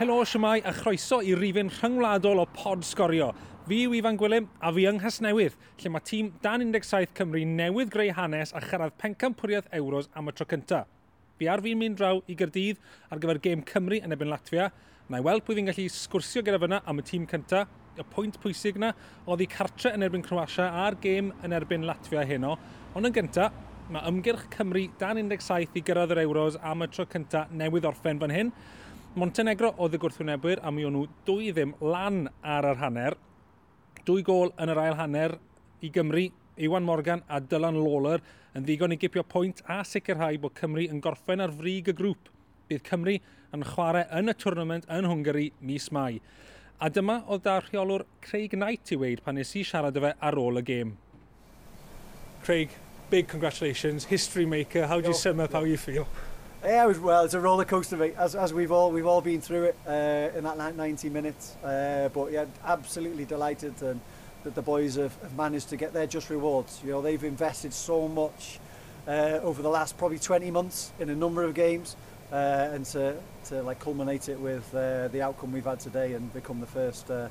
Helo, siamai, a chroeso i rifin rhyngwladol o pod sgorio. Fi yw Ifan Gwilym, a fi yng Nghasnewydd, lle mae tîm Dan 17 Cymru newydd greu hanes a chyrraedd pencampwriaeth Euros am y tro cyntaf. Fi ar fi'n mynd draw i Gyrdydd ar gyfer gêm Cymru yn ebyn Latvia. Na i weld pwy fi'n gallu sgwrsio gyda fyna am y tîm cyntaf. Y pwynt pwysig yna oedd i cartre yn erbyn Croatia a'r gêm yn erbyn Latvia heno. Ond yn gyntaf, mae ymgyrch Cymru dan 17 i gyrraedd yr Euros am y tro cyntaf newydd orffen fan hyn. Montenegro oedd y gwrthwynebwyr a mi o'n nhw dwy ddim lan ar yr hanner. Dwy gol yn yr ail hanner i Gymru, Iwan Morgan a Dylan Lawler yn ddigon i gipio pwynt a sicrhau bod Cymru yn gorffen ar frig y grŵp. Bydd Cymru yn chwarae yn y twrnament yn Hwngari mis mai. A dyma oedd da rheolwr Craig Knight i weid pan nes i siarad y fe ar ôl y gêm. Craig, big congratulations, history maker. How do you sum up how you feel? Yeah, it was, well, it's a roller coaster, mate, as, as we've all we've all been through it uh, in that 90 minutes. Uh, but yeah, absolutely delighted that the boys have, have managed to get their just rewards. You know, they've invested so much uh, over the last probably 20 months in a number of games, uh, and to to like culminate it with uh, the outcome we've had today and become the first. Uh,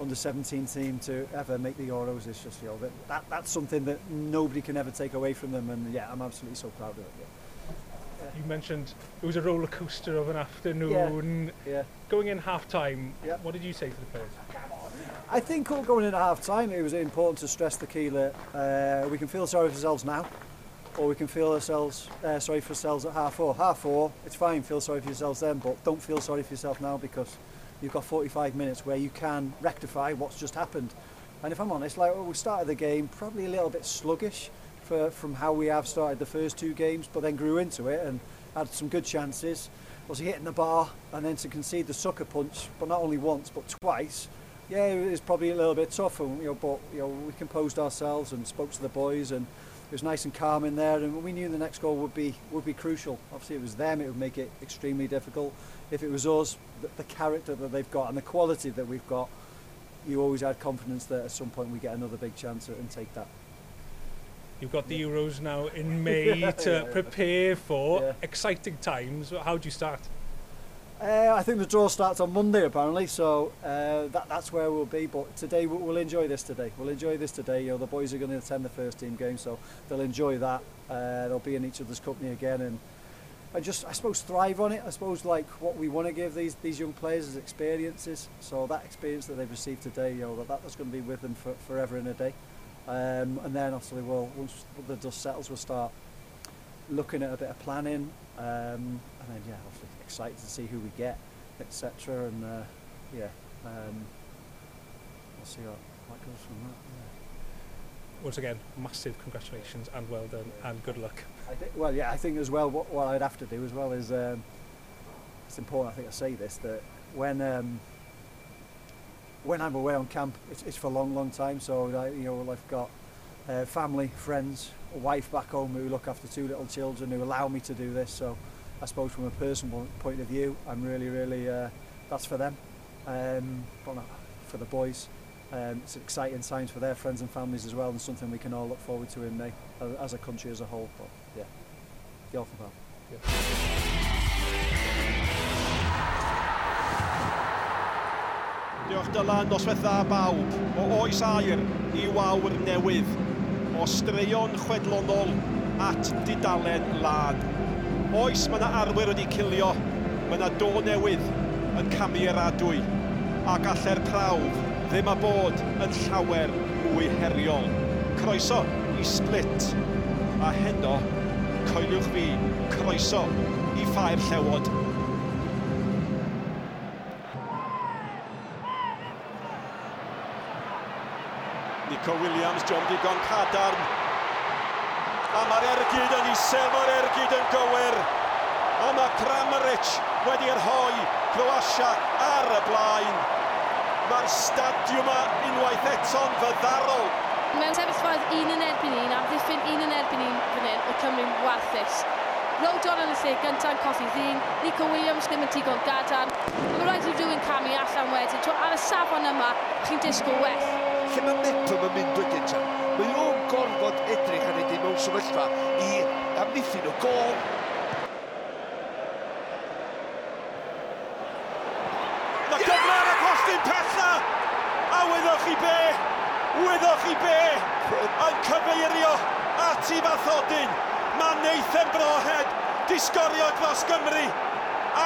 under 17 team to ever make the Euros is just you know that, that that's something that nobody can ever take away from them and yeah I'm absolutely so proud of it. Yeah. you mentioned it was a roller coaster of an afternoon. Yeah. yeah. Going in half time, yeah. what did you say to the players? I think all going in at half time, it was important to stress the key that uh, we can feel sorry for ourselves now, or we can feel ourselves uh, sorry for ourselves at half four. Half four, it's fine, feel sorry for yourselves then, but don't feel sorry for yourself now because you've got 45 minutes where you can rectify what's just happened. And if I'm honest, like well, we started the game probably a little bit sluggish. For, from how we have started the first two games, but then grew into it and had some good chances. Was hitting the bar and then to concede the sucker punch, but not only once but twice. Yeah, it was probably a little bit tough, you know, but you know we composed ourselves and spoke to the boys, and it was nice and calm in there. And we knew the next goal would be would be crucial. Obviously, it was them; it would make it extremely difficult. If it was us, the, the character that they've got and the quality that we've got, you always had confidence that at some point we get another big chance and take that. You've got the Euros now in May yeah, to yeah, prepare for yeah. exciting times. How do you start? Uh, I think the draw starts on Monday apparently, so uh, that, that's where we'll be. But today we'll, we'll enjoy this today. We'll enjoy this today. You know the boys are going to attend the first team game, so they'll enjoy that. Uh, they'll be in each other's company again, and I just I suppose thrive on it. I suppose like what we want to give these these young players is experiences. So that experience that they've received today, you know that that's going to be with them for, forever and a day. Um, and then obviously, well, once the dust settles, we'll start looking at a bit of planning. Um, and then, yeah, obviously excited to see who we get, etc. And uh, yeah, um, we'll see what, what goes from that. Yeah. Once again, massive congratulations and well done and good luck. I think, well, yeah, I think as well what, what I'd have to do as well is um, it's important. I think I say this that when um, when I'm away on camp, it's, it's for a long, long time. So, I, you know, I've got uh, family, friends, a wife back home who look after two little children who allow me to do this. So, I suppose from a personal point of view, I'm really, really, uh, that's for them. Um, but not for the boys. Um, it's exciting times for their friends and families as well and something we can all look forward to in May uh, as a country as a whole. But yeah, the Elfenbaum. Yeah. Diolch Dylan, noswaith dda bawb, o oes air i wawr newydd, o straeon chwedlonol at didalen lad. Oes, mae yna arwyr wedi cilio, mae yna do newydd yn camu cameradwy, a gallai'r prawf ddim a bod yn llawer mwy heriol. Croeso i split, a heno, coeliwch fi, croeso i ffair llewod Nico Williams, John Digon Cadarn. A mae'r ergyd yn isel, mae'r ergyd yn gywir. A mae Kramaric wedi hoi Croatia ar y blaen. Mae'r stadiwm yma unwaith eto'n fyddarol. Mewn sefyllfaoedd un yn erbyn un, amddiffyn un yn erbyn un fan hyn, o Cymru'n warthus. Rodon yn y lle gyntaf colli ddyn, Nico Williams ddim yn digon gadarn. Mae rhaid i rhywun camu allan wedyn, ar y safon yma, chi'n disgwyl well. Felly mae metl yn mynd wedyn tra. Mae nhw'n gorfod edrych ar ei mewn sefyllfa i amddiffyn o gol. Mae yeah! gyfle ar y costyn pella! A weddoch chi be? Weddoch chi be? Yn cyfeirio at i fathodyn. Mae Nathan Brohead di sgorio dros Gymru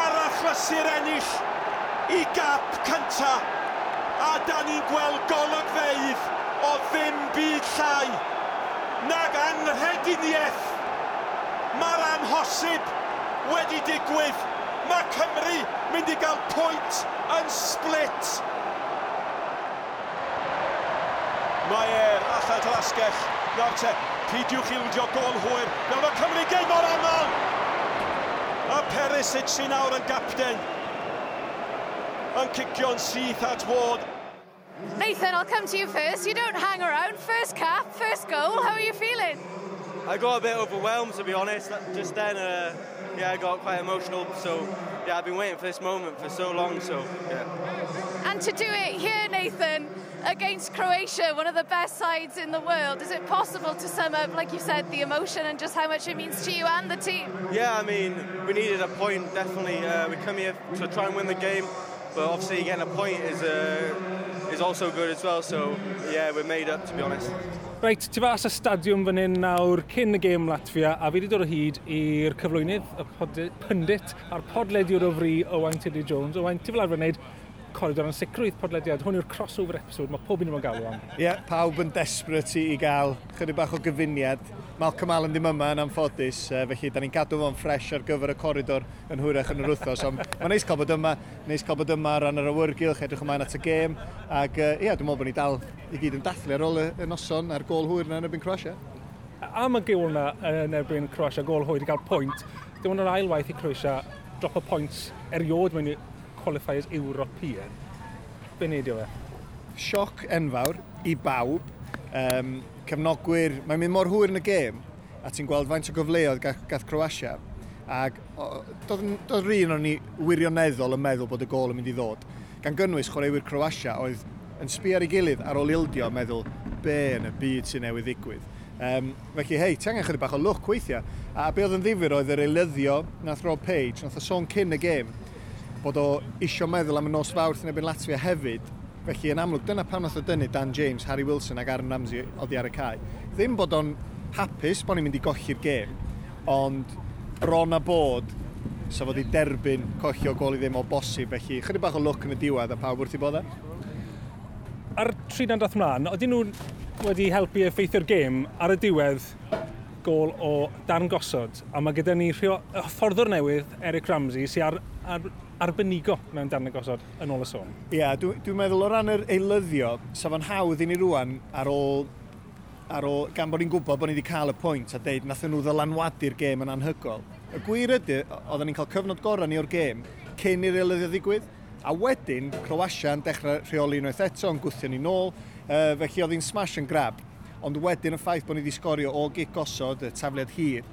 ar achlysur ennill i gap cyntaf a da ni'n gweld golygfeidd o ddim byd llai. Nag anrheginiaeth. Mae'r amhosib wedi digwydd. Mae Cymru mynd i gael pwynt yn split. Mae Mae'r allan talasgell. Nawr te, pidiwch i wldio gol hwyr. Nawr mae Cymru geim o'r aml. A Perisic sy'n nawr yn gapten. Yn cicio'n syth at ward. Nathan, I'll come to you first. You don't hang around. First cap, first goal. How are you feeling? I got a bit overwhelmed, to be honest. Just then, uh, yeah, I got quite emotional. So, yeah, I've been waiting for this moment for so long. So, yeah. And to do it here, Nathan, against Croatia, one of the best sides in the world, is it possible to sum up, like you said, the emotion and just how much it means to you and the team? Yeah, I mean, we needed a point, definitely. Uh, we come here to try and win the game, But obviously getting a point is uh, is also good as well. So yeah, we're made up to be honest. Reit, ti fas y stadiwm fan hyn nawr cyn y gêm Latvia a fi wedi dod o hyd i'r cyflwynydd, y pundit a'r podlediwr o fri Owain Tiddy Jones. Owain, ti fel arfer wneud Coridor yn sicrwydd podlediad. Hwn yw'r crossover episode mae pob un o'n galw am. Ie, yeah, pawb yn desperate i, i gael chydig bach o gyfuniad. Malcolm Allen ddim yma yn amffodus, e, felly da ni'n gadw fo'n ffres ar gyfer y coridor yn hwyrach yn yr wythnos. Ond mae'n neis cael bod yma, neis cael bod yma ran yr awyrgylch, edrych ymlaen at y gêm. Ac e, ie, yeah, dwi'n meddwl bod ni dal i gyd yn dathlu ar ôl y noson a'r gol hwyr yna yn erbyn Croatia. Am y gwl yna e, yn erbyn Croatia, gol hwyr i gael pwynt, dim ond yr ailwaith i Croatia drop o pwynt eriod mewn qualifiers European. Be wneud yw e? Sioc enfawr i bawb. Um, cefnogwyr, mae'n mynd mor hwyr yn y gêm, a ti'n gweld faint o gyfleoedd gath, gath Croatia. Ac doedd do rhan o'n ni wirioneddol yn meddwl bod y gol yn mynd i ddod. Gan gynnwys chwaraewyr Croatia oedd yn sbi ar ei gilydd ar ôl ildio meddwl be yn y byd sy'n newydd ddigwydd. Um, felly, hei, ti angen chydig bach o lwc weithiau. A be oedd yn ddifur oedd yr eilyddio nath Rob Page, nath o sôn cyn y gêm, bod o isio meddwl am y nos fawrth yn ebyn Latvia hefyd, felly yn amlwg dyna pam nath o dynnu Dan James, Harry Wilson ac Aaron Ramsey oddi ar y cae. Ddim bod o'n hapus bod ni'n mynd i golli'r gêm, ond bron a bod sa fod i derbyn collio gol i ddim o bosib, felly chydig bach o lwc yn y diwedd a pawb wrth i bod e. Ar tri dan dath mlaen, oedden nhw wedi helpu effeithio'r gêm ar y diwedd gol o dan gosod, a mae gyda ni rhio, fforddwr newydd, Eric Ramsey, sy'n ar, ar arbenigo mewn darn y gosod yn ôl y sôn. Ie, yeah, dwi'n dwi meddwl o ran yr eilyddio, sa fo'n hawdd i ni rwan ar ôl ar ôl, gan bod ni'n gwybod bod ni wedi cael y pwynt a deud nath nhw ddylanwadu'r gêm yn anhygol. Y gwir ydy, oedden ni'n cael cyfnod gorau ni o'r gêm cyn i'r eilyddio ddigwydd. A wedyn, Croatia yn dechrau rheoli unwaith eto, yn gwthio ni nôl. uh, felly oedd hi'n smash yn grab. Ond wedyn y ffaith bod ni wedi sgorio o gig gosod, y tafliad hir,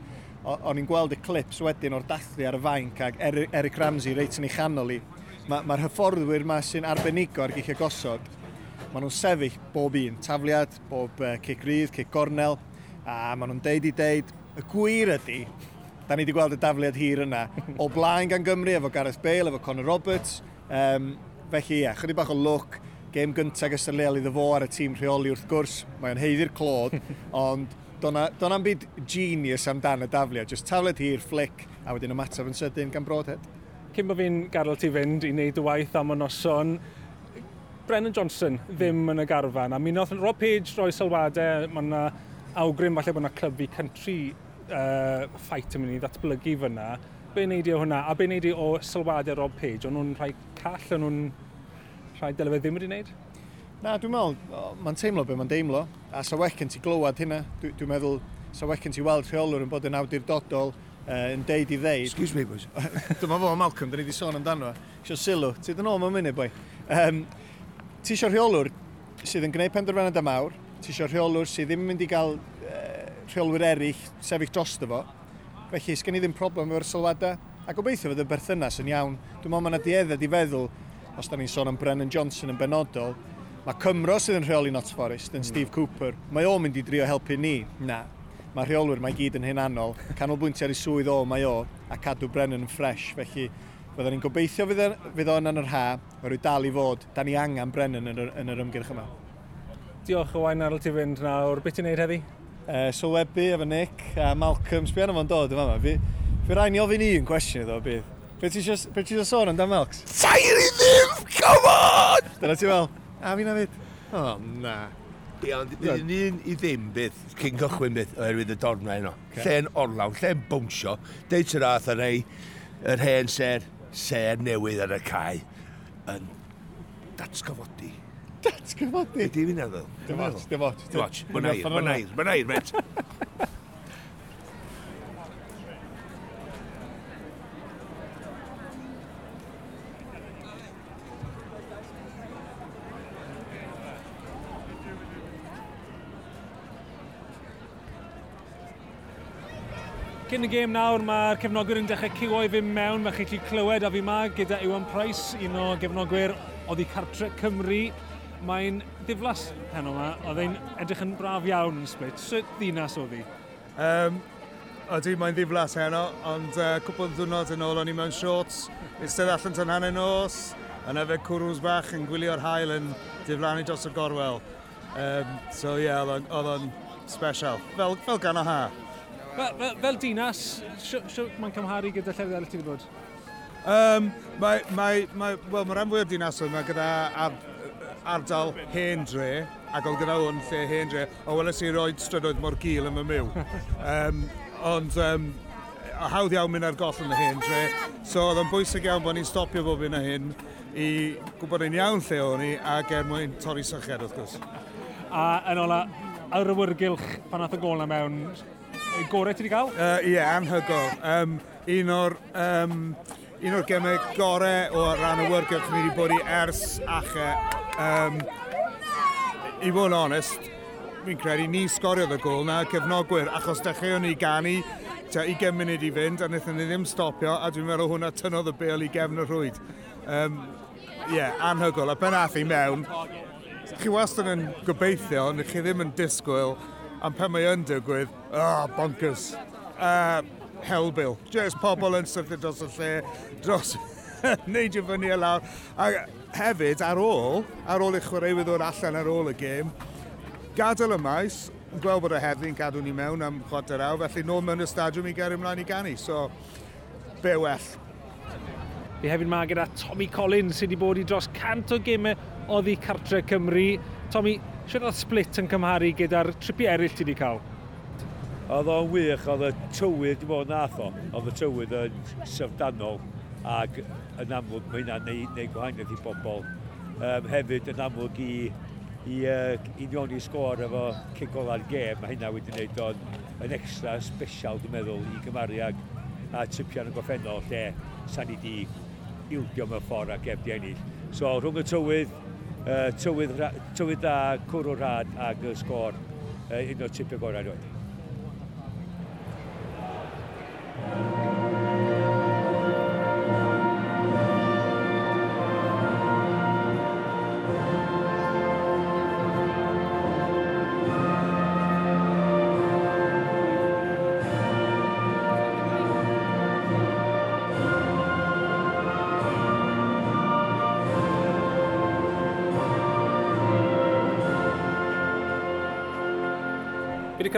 o'n i'n gweld y clips wedyn o'r dathlu ar y fainc ac Eric Ramsey reit yn ei chanol i. Mae'r ma hyfforddwyr yma sy'n arbenigo ar geichio gosod, maen nhw'n sefyll bob un tafliad, bob uh, cic rydd, cic gornel, a maen nhw'n deud i deud, y gwir ydy, da ni wedi gweld y dafliad hir yna, o blaen gan Gymru, efo Gareth Bale, efo Conor Roberts, um, felly ie, chydig bach o look, gêm gyntaf gysylltiol iddo fo ar y tîm rheoli wrth gwrs, mae o'n heiddi'r clod, ond do'n am byd genius amdan y dafliau, just tafled hir, flic, a wedyn ymateb yn sydyn gan Broadhead. Cyn bod fi'n gadael ti fynd i wneud y waith am y noson, Brennan Johnson ddim yn y garfan, a mi wnaeth Rob Page roi sylwadau, mae yna awgrym falle bod yna clyfu country uh, fight yn mynd i ddatblygu fyna. Be wneud i o hwnna, a be wneud i o sylwadau Rob Page, o'n nhw'n rhai call, o'n nhw'n rhai dylai ddim wedi wneud? Na, dwi'n meddwl, mae'n teimlo be mae'n deimlo, a sa wecyn ti glywed hynna, dwi'n dwi meddwl, sa wecyn ti weld rheolwr yn bod yn awdurdodol, uh, yn deud i ddeud. Excuse me, boys. Dyma fo, Malcolm, da ni wedi sôn amdano. Isio sylw, ti dyn ôl mewn munud, boi. Um, ti isio rheolwr sydd yn gwneud penderfyniad am awr, ti isio rheolwr sydd ddim yn mynd i gael uh, rheolwyr eraill sefyll dros dy fo, felly sgen i ddim problem efo'r sylwadau, a gobeithio fydd y berthynas yn iawn. Dwi'n meddwl mae'n adieddau diedded i feddwl, os da ni'n sôn am Brennan Johnson yn benodol, Mae Cymro sydd yn rheoli Not Forest yn mm. Steve Cooper. Mae o'n mynd i drio helpu ni. Na. Mae rheolwyr mae gyd yn hunanol. Canolbwyntio ar ei swydd o mae o a cadw Brennan yn ffres. Felly Byddwn ni'n gobeithio fydd e- fydd o'n yn yr ha, oherwydd dal i fod, da ni angen Brennan yn yr, yn yr ymgyrch yma. Diolch o wain ar ôl ti fynd nawr. Beth ti'n neud heddi? Uh, Sylwebu efo Nick a Malcolm, sbio yna fo'n dod yma yma. Fi, fi rai ni ofyn i un cwestiwn iddo, bydd. Be ti eisiau sôn amdan Melks? Sair i ddim, come on! Dyna ti fel. A fi na fyd. o oh, na. Ie, ond un i ddim bydd, cyn cychwyn bydd, oherwydd y dorna yno. Okay. Lle'n orlawn, lle'n bwnsio, deud sy'n rath ar ei, yr hen ser, ser newydd ar y cae, yn datgyfodi. Datgyfodi? Ydy fi'n meddwl. Dim ots, dim ots. Dim ots, mae'n air, mae'n air, mae'n air, Gyn y gêm nawr mae'r cefnogwyr yn dechrau cywo i fynd mewn. Mae chi chi clywed a fi ma gyda Iwan Price, un o gefnogwyr oedd i cartre Cymru. Mae'n diflas heno yma, oedd e'n edrych yn braf iawn yn split. Sut ddinas oedd hi? Um, Ydy, mae'n ddiflas heno, ond uh, cwpl dwrnod yn ôl o'n i mewn shorts, eistedd allan tan hanner nos, yn efo cwrws bach yn gwylio'r hael yn diflannu dros y gorwel. Um, so ie, yeah, oedd o'n special, fel, fel gan o ha. Fel, fel, fel dinas, siwt mae'n cymharu gyda llefydd eraill ti wedi bod? Um, mae, mae, mae, wel, mae rhan fwy o dinasoedd mae gyda ar, ardal hen dre, ac oedd gyda hwn lle hen dre, o weles i roed strydoedd mor gil yn y myw. um, ond um, hawdd iawn mynd ar goll yn y hen dre, so oedd yn bwysig iawn bod ni'n stopio bob un o hyn i gwybod yn iawn lle o'n i, ac er mwyn torri sychedd wrth gwrs. A yn ola, ar y wyrgylch pan ath y gol na mewn, gorau ti wedi cael? Ie, uh, yeah, anhygol. Um, un o'r um, un o'r gemau gorau o ran y World Cup ni wedi bod i ers ache. Um, I fod yn onest, fi'n credu ni sgoriodd y gol na cefnogwyr, achos dechreuon ni gani tua 20 munud i fynd, a wnaethon ni ddim stopio, a dwi'n meddwl hwnna tynnodd y bel i gefn y rhwyd. Ie, Um, yeah, anhygol, a ben ath i mewn. Chi wastad yn gobeithio, ond chi ddim yn disgwyl am pen mae yn digwydd, oh, bonkers. Uh, Helbil. Just pobl yn syrthio dros y lle, dros neidio fyny y lawr. A hefyd, ar ôl, ar ôl i chwaraewydd o'r allan ar ôl y gêm, gadael y maes, yn gweld bod y heddlu'n cadw ni mewn am chwarter awr, felly nôl mewn y stadiwm i ger ymlaen i ganu. So, be well. Fi hefyd ma gyda Tommy Collins sydd wedi bod i dros cant o gemau oddi cartre Cymru. Tommy, Siwr oedd split yn cymharu gyda'r tripi eraill ti wedi cael? Oedd o'n wych, oedd y tywydd, dim ond nath o, oedd y tywydd yn syfdanol ac yn amlwg mae hynna'n neud, neud gwahaniaeth i bobl. Um, hefyd yn amlwg i, i uh, union i sgôr efo cigol ar gêm, mae hynna wedi gwneud o'n yn extra special, dwi'n meddwl, i gymaru ag a tipiau yn y goffennol lle sa'n i di ildio mewn ffordd ac efdi ennill. So rhwng y tywydd, uh, tywydd, tywydd da, cwrw rhad ag y sgôr. Uh, un o'r tipio gorau rwy'n.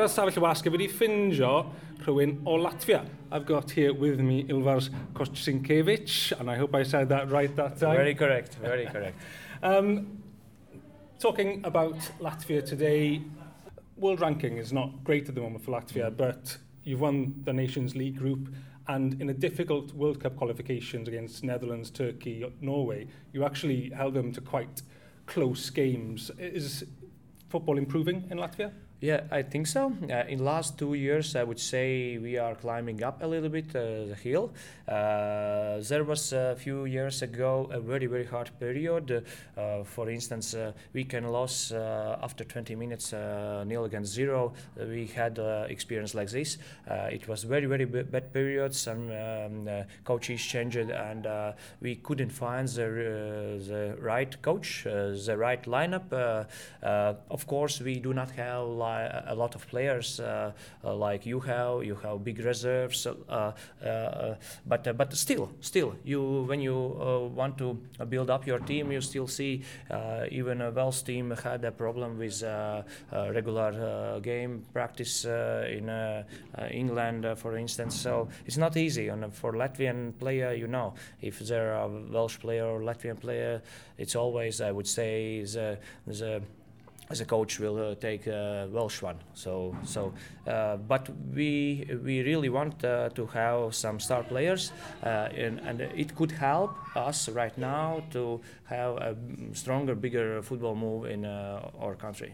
ar y stafell y wasg, wedi ffindio rhywun o Latvia. I've got here with me Ilvars Kostinkevich, and I hope I said that right that time. Very correct, very correct. um, talking about Latvia today, world ranking is not great at the moment for Latvia, mm. but you've won the Nations League group and in a difficult World Cup qualifications against Netherlands, Turkey, Norway, you actually held them to quite close games. Is football improving in Latvia? Yeah, I think so. Uh, in last two years, I would say we are climbing up a little bit uh, the hill. Uh, there was a few years ago a very very hard period. Uh, for instance, uh, we can lose uh, after 20 minutes nil against zero. We had experience like this. It was very very bad period. Some um, coaches changed and we couldn't find the the right coach, the right lineup. Of course, we do not have a lot of players uh, uh, like you have. You have big reserves, uh, uh, uh but uh, but still, still, you when you want to build up your team, you still see even a Welsh team had a problem with regular game practice in England, for instance. So it's not easy. And for Latvian player, you know, if there are Welsh player or Latvian player, it's always I would say the the as a coach will uh, take a Welsh one. So so, uh, but we we really want uh, to have some star players, uh, and, and it could help us right now to have a stronger, bigger football move in uh, our country.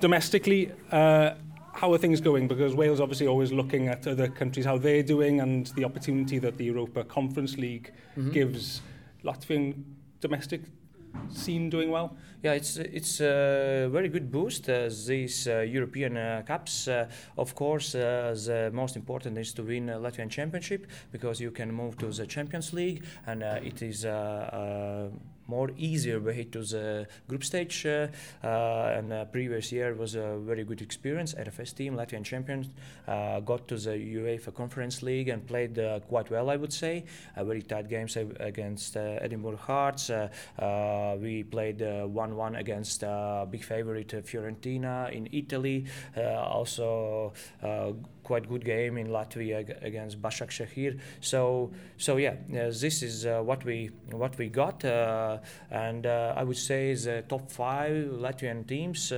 Domestically, uh, how are things going? Because Wales obviously always looking at other countries, how they're doing, and the opportunity that the Europa Conference League Mhm. gives Latvian domestic scene doing well? Yeah, it's it's a very good boost. Uh, these uh, European uh, cups, uh, of course, uh, the most important is to win a Latvian championship because you can move to the Champions League, and uh, it is. More easier way to the group stage uh, uh, and uh, previous year was a very good experience. RFS team Latvian champions uh, got to the UEFA Conference League and played uh, quite well I would say. Very tight games against uh, Edinburgh Hearts. We played 1-1 against big favorite Fiorentina in Italy. Also quite good game in Latvia against Bashak Shahir. So, so yeah, uh, this is uh, what we what we got, uh, and I would say the top five Latvian teams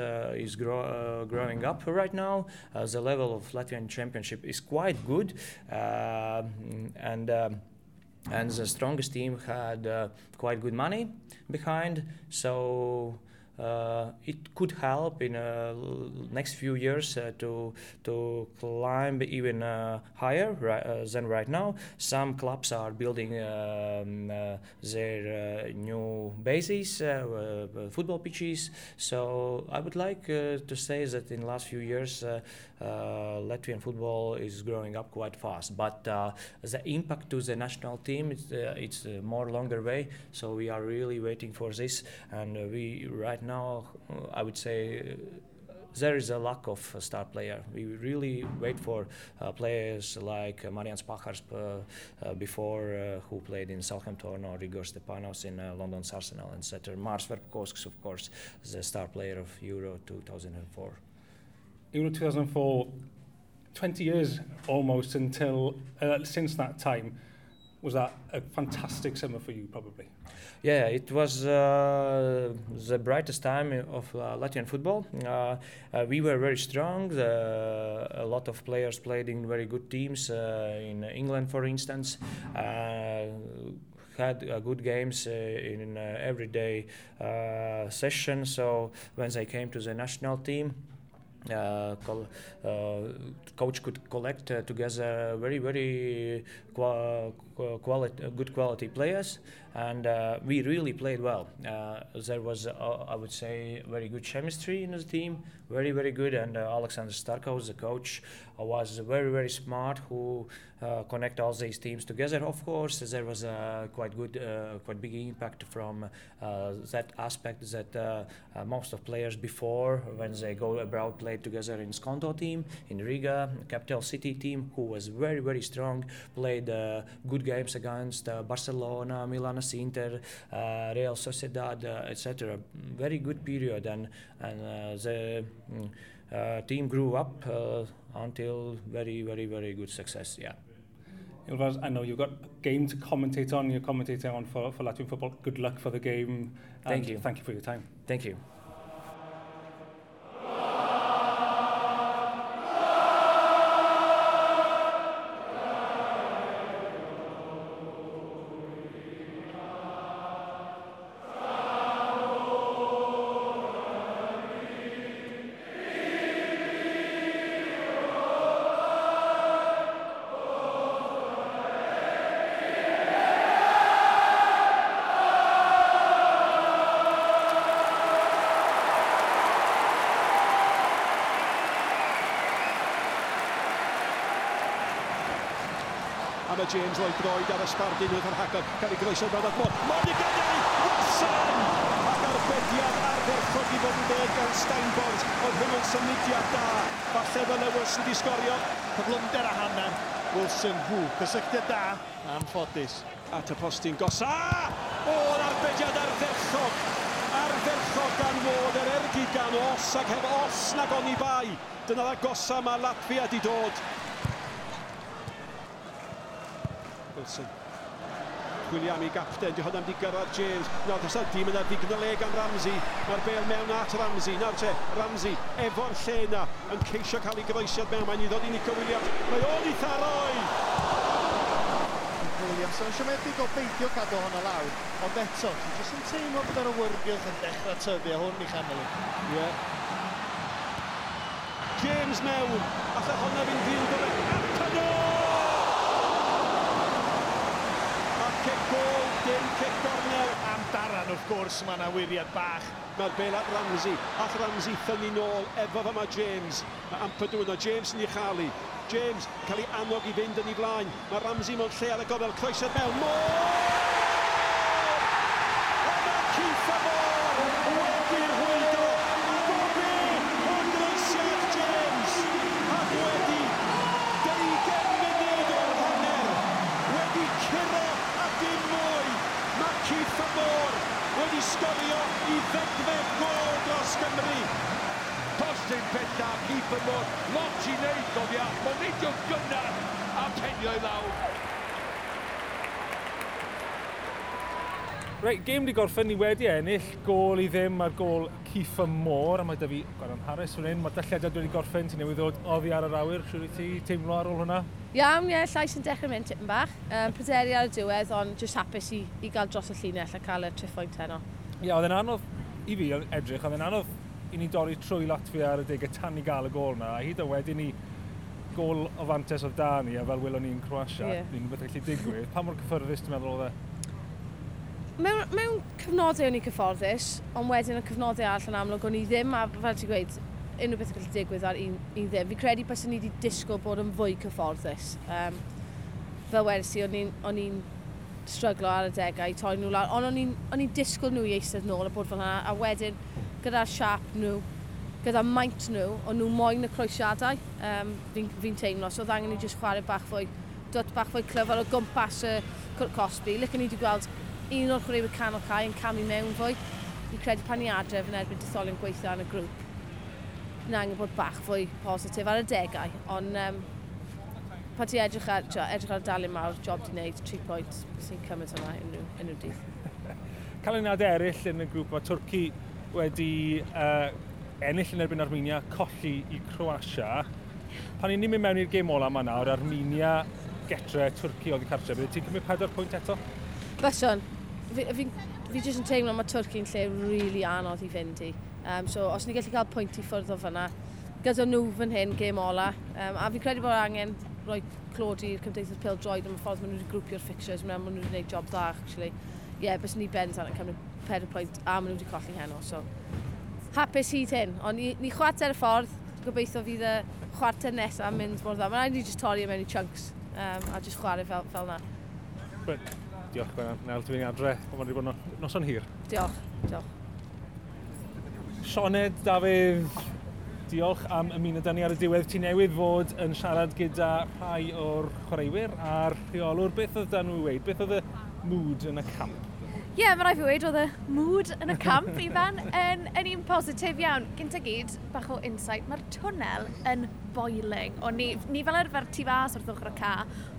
is grow, growing up right now. The level of Latvian championship is quite good, and. Um, and the strongest team had uh, quite good money behind, so uh, it could help in uh, next few years uh, to to climb even uh, higher ri- uh, than right now. Some clubs are building um, uh, their new bases, football pitches. So I would like to say that in the last few years, Latvian football is growing up quite fast. But the impact to the national team, it's, it's a more longer way. So we are really waiting for this, and we right now, uh, I would say. Uh, there is a lack of a star player. We really wait for uh, players like uh, Marian Spahars uh, uh, before, who played in Southampton, or Igor Stepanos in London's Arsenal, etc. Mars Verkovskis, of course, the star player of Euro 2004. Euro 2004, 20 years almost until since that time. Was that a fantastic summer for you, probably? Yeah, it was uh, the brightest time of uh, Latvian football. Uh, uh, we were very strong. A lot of players played in very good teams uh, in England, for instance. Had uh, good games uh, in uh, everyday session. So when they came to the national team, col- coach could collect together very very qua- quality, good quality players and uh, we really played well. Uh, there was uh, I would say very good chemistry in the team very very good and uh, Alexander Starkos the coach uh, was very very smart who connect all these teams together. Of course there was a quite good quite big impact from that aspect that most of players before when they go abroad played together in Skonto team in Riga capital city team who was very very strong played good games against uh, Barcelona Milan Inter uh, Real Sociedad uh, etc very good period and and uh, the mm, uh, team grew up until very very very good success yeah Ilvaz, I know you've got a game to commentate on. You're commentating on for, for Latvian football. Good luck for the game. Thank you. Thank you for your time. thank you gyda James Lloyd Droed ar ysbardun wrth yr hagor. Cael ei groeso fel at mor. Monica Dei! Wilson! Ac arbediad arferchog i fod yn deg gan Steinbord. Oedd hwn yn symudiad da. Falle fel y Wilson di sgorio. Cyflymder a hanner. Wilson, hw, cysylltiad da. Anffodus. At y postyn gosa! O'r arbediad arferchog! Arferchog gan fod yr ergi gan os ac heb os nag on i bai. Dyna'r gosa mae Latvia di dod. Wilson. William i gapten, di hwnna'n di gyrraedd James. Nawr dros dim yna ddigon o e gan Ramsey. Mae'r bel mewn at Ramsey. Nawr te, Ramsey efo'r lle yna yn ceisio cael ei gyfoesiad mewn. Mae'n i ddod i Nico Williams. Mae o'n i tharoi! Williams yn siomedig o beidio cadw hwnna lawr, ond eto, ti'n jyst yn teimlo bod yr awyrgylch yn dechrau tyfu a hwn i chanel. Ie. Yeah. James mewn, Alla hwnna fi'n ddyn gyfer. dim cic gornel. Am Daran, wrth gwrs, mae yna wiriad bach. Mae'r bel at Ramsey. All Ramsey thynnu nôl efo fe mae James. Mae Ampadw yna, James yn ei chalu. James cael ei annog i fynd yn ei flaen. Mae Ramsey mewn lle ar y gofel. Croeset mewn. Môr! gwario i ddegfed gol dros Gymru. Does dim Keeper i lot i wneud gofia, mae'n nid yw'n gynnar a penio i lawr. Reit, gêm wedi gorffen ni wedi ennill, gol i ddim ar gol Cif y Môr, a mae dy fi Gwaran Harris fan hyn, mae dylliadau wedi gorffen, ti'n newydd ddod oddi ar yr awyr, siwr i ti teimlo ar ôl hwnna? Iawn, ie, llais yn dechrau mynd tipyn bach. Um, Pryderu ar y diwedd, ond jyst hapus i, i gael dros y llinell a cael y triffoint heno. Ie, yeah, oedd e'n anodd i fi edrych, oedd e'n anodd i ni dorri trwy Latvia ar y degau tan i gael y gol na. A hyd o wedyn ni gol o fantes o Dani, a fel welon ni'n Croatia, yeah. ni'n rhywbeth gallu digwydd. Pa mor cyffyrddus ti'n meddwl oedd e? Mewn, mewn cyfnodau o'n i cyfforddus, ond wedyn y cyfnodau all yn amlwg o'n i ddim, a fel ti'n gweud, unrhyw beth yn gallu digwydd ar un, un ddim. Fi credu bys ni wedi disgwyl bod yn fwy cyfforddus. Um, fel wedi si, o'n i'n stryglo ar y degau, i torri nhw lawr, ond o'n i'n disgwyl nhw i eistedd nôl a bod fel hynna, a wedyn gyda'r siap nhw, gyda maint nhw, o'n nhw moyn y croesiadau, um, fi'n fi, teimlo, so ddangen ni jyst chwarae bach fwy, dod bach fwy clyfar o gwmpas y Cwrt Cosby. Lycwn ni wedi gweld un o'r chwaraewyr canol cael yn camu mewn fwy. Fi'n credu pan i adref yn erbyn detholion gweithio yn y grŵp. yn angen bod bach fwy positif ar y degau, ond um, pa ti edrych ar, edrych ar dalun mawr, job di wneud, 3 pwynt sy'n cymryd yma unrhyw, unrhyw dydd. Caleniad eraill yn y grŵp o Twrci wedi uh, ennill yn erbyn Armenia, colli i Croatia. Pan i ni'n mynd mewn i'r gêm ola yma nawr, Armenia getre Twrci oedd i cartre, bydde ti'n cymryd 4 pwynt eto? Byson, fi, fi, fi jyst yn teimlo mae Twrci'n lle rili really anodd i fynd i. Um, so, os ni'n gallu cael pwynt i ffwrdd o fyna, gyda nhw fan hyn, gêm ola, um, a fi'n credu bod angen rhoi clod i'r Cymdeithas Pildroed am y ffordd maen nhw wedi grwpio'r fixtures, maen nhw wedi gwneud job dda, actually. Ie, yeah, bys ni ben tan yn cymryd 4 pwynt a maen nhw wedi colli heno, so hapus hyd hyn. Ond ni, ni chwarter y ffordd, gobeithio fydd y chwarter nesaf mynd mor dda. Mae'n rhaid ni just torri e mewn i chunks um, a just chwarae fel, fel na. Bryd, diolch Gwenna. Nel, ti'n mynd adre, ond mae'n wedi bod noson hir. Diolch, diolch. Sioned, Dafydd, diolch am ymuno dyn ni ar y diwedd. Ti newydd fod yn siarad gyda rhai o'r chwaraewyr a'r rheolwr. Beth oedd dan nhw i weid? Beth oedd y mood yn y camp? Ie, yeah, mae rai fi wedi oedd y mood yn y camp, Ifan, yn, yn un positif iawn. gynta gyd, bach o insight, mae'r twnnel yn boiling. O, ni, ni fel arfer tu fas wrth ochr y ca,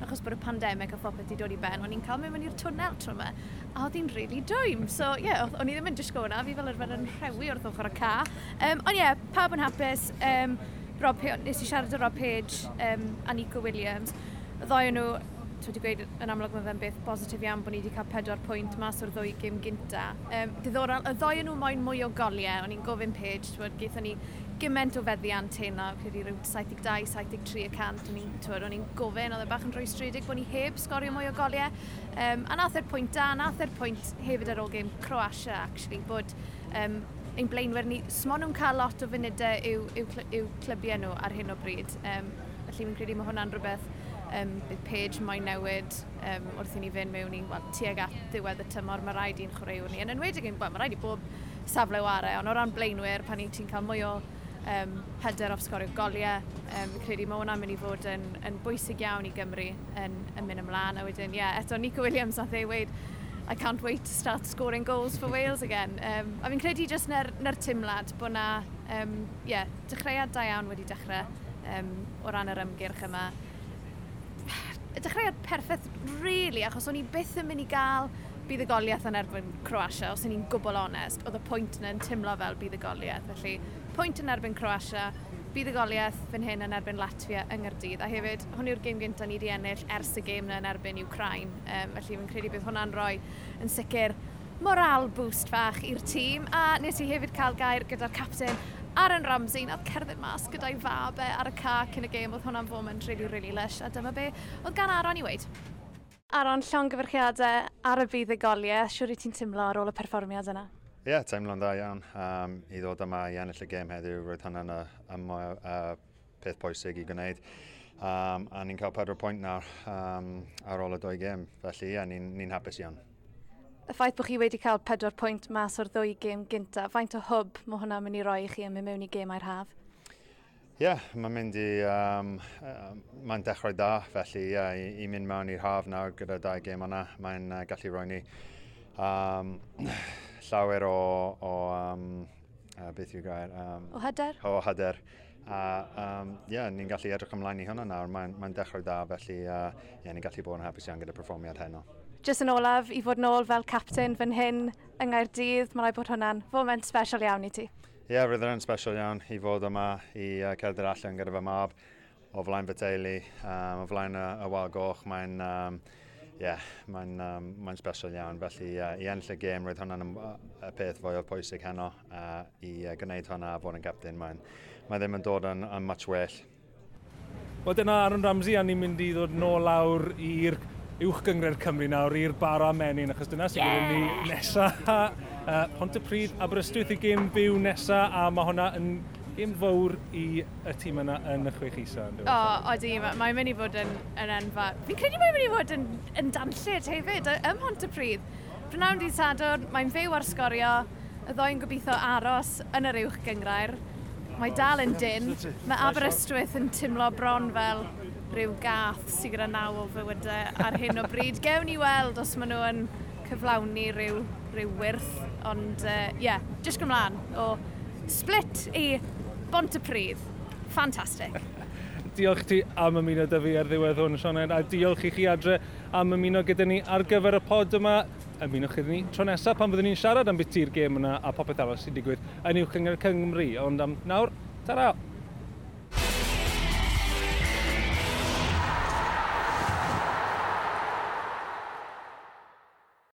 achos bod y pandemig a phopeth wedi dod i ben, o'n i'n cael mynd i'r twnnel tro yma, a oedd hi'n really dwym. So, ie, yeah, o'n i ddim yn disgo hwnna, fi fel arfer yn rhewi wrth ochr y ca. Um, ond ie, yeah, pawb yn hapus, um, Rob, nes i siarad o Rob Page um, a Nico Williams, y ddoi nhw dwi wedi gweud yn amlwg mae fe'n beth positif iawn bod ni wedi cael pedwar pwynt mas o'r ddwy gym gynta. Um, diddorol, y ddoi nhw moyn mwy o goliau, o'n i'n gofyn Page, twyd, gaethon ni gymaint o feddiant hyn hynna, credu rhyw 72-73% o'n i'n twyd, o'n i'n gofyn, oedd e bach yn rhoi stredig bod ni heb sgorio mwy o goliau. Um, a nath e'r pwynt da, nath e'r pwynt hefyd ar ôl gym Croatia, actually, bod um, ein blaenwyr ni, smon nhw'n cael lot o funudau yw, yw, yw clybiau nhw ar hyn o bryd. Um, felly fi'n credu mae hwnna'n rhywbeth um, bydd Paige mae'n newid um, wrth i ni fynd mewn i well, tuag at ddiwedd y tymor, mae rhaid i'n chwaraewr ni. Yn enwedig, well, mae rhaid i bob safle o arau, ond o ran blaenwyr, pan i ti'n cael mwy o um, hyder off sgorio goliau. Um, fi'n credu mae hwnna'n mynd i fod yn, yn bwysig iawn i Gymru yn, yn mynd ymlaen. A wedyn, ie, yeah, eto Nico Williams nath ei weid, I can't wait to start scoring goals for Wales again. Um, a fi'n credu jyst na'r, nar timlad bod na, um, yeah, dechreuad da iawn wedi dechrau um, o ran yr ymgyrch yma. Dechreuad perffaith, really, achos o'n i byth yn mynd i gael buddugoliaeth yn erbyn Croatia, os o'n i'n gwbl onest, oedd y pwynt yna yn timlo fel buddugoliaeth, felly pwynt yn erbyn Croatia, bydd y goliaeth fan hyn yn erbyn Latvia yng Nghyrdydd. A hefyd, hwn yw'r gêm gyntaf ni wedi ennill ers y gêm yn erbyn Ukraine. Um, felly fi'n credu bydd hwnna'n rhoi yn sicr moral boost fach i'r tîm. A nes i hefyd cael gair gyda'r captain Aaron Ramsey nath cerdded mas gyda'i fabe ar y ca cyn y gêm. Oedd hwnna'n foment really, really lush. A dyma be oedd gan Aaron i weid. Aaron, llongyfyrchiadau ar y bydd y goliau. Siwr i ti'n tymlo ar ôl y perfformiad yna? Ie, yeah, teimlo'n dda iawn. Um, I ddod yma i ennill y gêm heddiw, roedd hwnna'n y, y, y, y peth pwysig i gwneud. Um, a ni'n cael pedwar pwynt nawr um, ar ôl y dwy gêm, felly ie, yeah, ni'n ni, hapus iawn. Y ffaith bod chi wedi cael pedwar pwynt mas o'r ddwy gêm gyntaf, faint o hwb mae hwnna'n mynd i roi i chi yn mynd mewn i gêm a'r haf? Ie, yeah, mae'n mynd i... Um, uh, mae'n dechrau da, felly yeah, i, i mynd mewn i'r haf nawr gyda dau gêm yna, mae'n uh, gallu roi ni um, llawer o, o um, uh, beth yw gair? Um, o hyder? O hyder. A um, yeah, ni'n gallu edrych ymlaen i hwnna nawr, mae'n mae dechrau da, felly uh, yeah, ni'n gallu bod yn hapus iawn gyda perfformiad heno. Jyst yn olaf, i fod yn ôl fel captain fan hyn yng Nghaerdydd, mae'n rhaid bod hwnna'n foment special iawn i ti. Ie, yeah, roedd yn special iawn i fod yma i uh, cerdded allan gyda fy mab o flaen fy teulu, um, o flaen y, y wal goch. Mae'n um, yeah, mae'n um, mae special iawn. Felly uh, i ennill y gêm roedd hwnna'n y peth fwy o pwysig heno uh, i uh, gwneud hwnna a fod yn gapten mae'n mae ddim yn dod yn, yn much well. Wel dyna Aaron Ramsey a ni'n mynd i ddod nôl lawr i'r uwch gyngred Cymru nawr i'r bara menyn achos dyna sy'n yeah. ni nesa. Uh, Pontypridd Aberystwyth i gêm byw nesa a mae hwnna yn gêm fawr i y tîm yna yn y chwech isa. O, oh, odi, mae'n mynd i fod yn, yn enfa. Fi'n credu mae'n mynd i fod yn, yn danllid hefyd ym Mhontypridd. Prynawn di sadwr, mae'n fyw ar sgorio, y ddoi'n gobeithio aros yn yr uwch gyngrair. Mae dal yn dyn, mae Aberystwyth yn tymlo bron fel rhyw gath sydd gyda naw o fywydau ar hyn o bryd. Gewn ni weld os maen nhw yn cyflawni rhyw, rhyw wirth, ond ie, uh, yeah, jyst gymlaen o split i bont y Bontypridd. Fantastic. diolch ti am ymuno dy fi ar ddiwedd hwn, Sionen, a diolch i chi adre am ymuno gyda ni ar gyfer y pod yma. Ymunwch gyda ni tro nesaf pan byddwn ni'n siarad am beth i'r gêm yna a popeth arall sy'n digwydd yn uwch yng Nghymru. Ond am nawr, tara!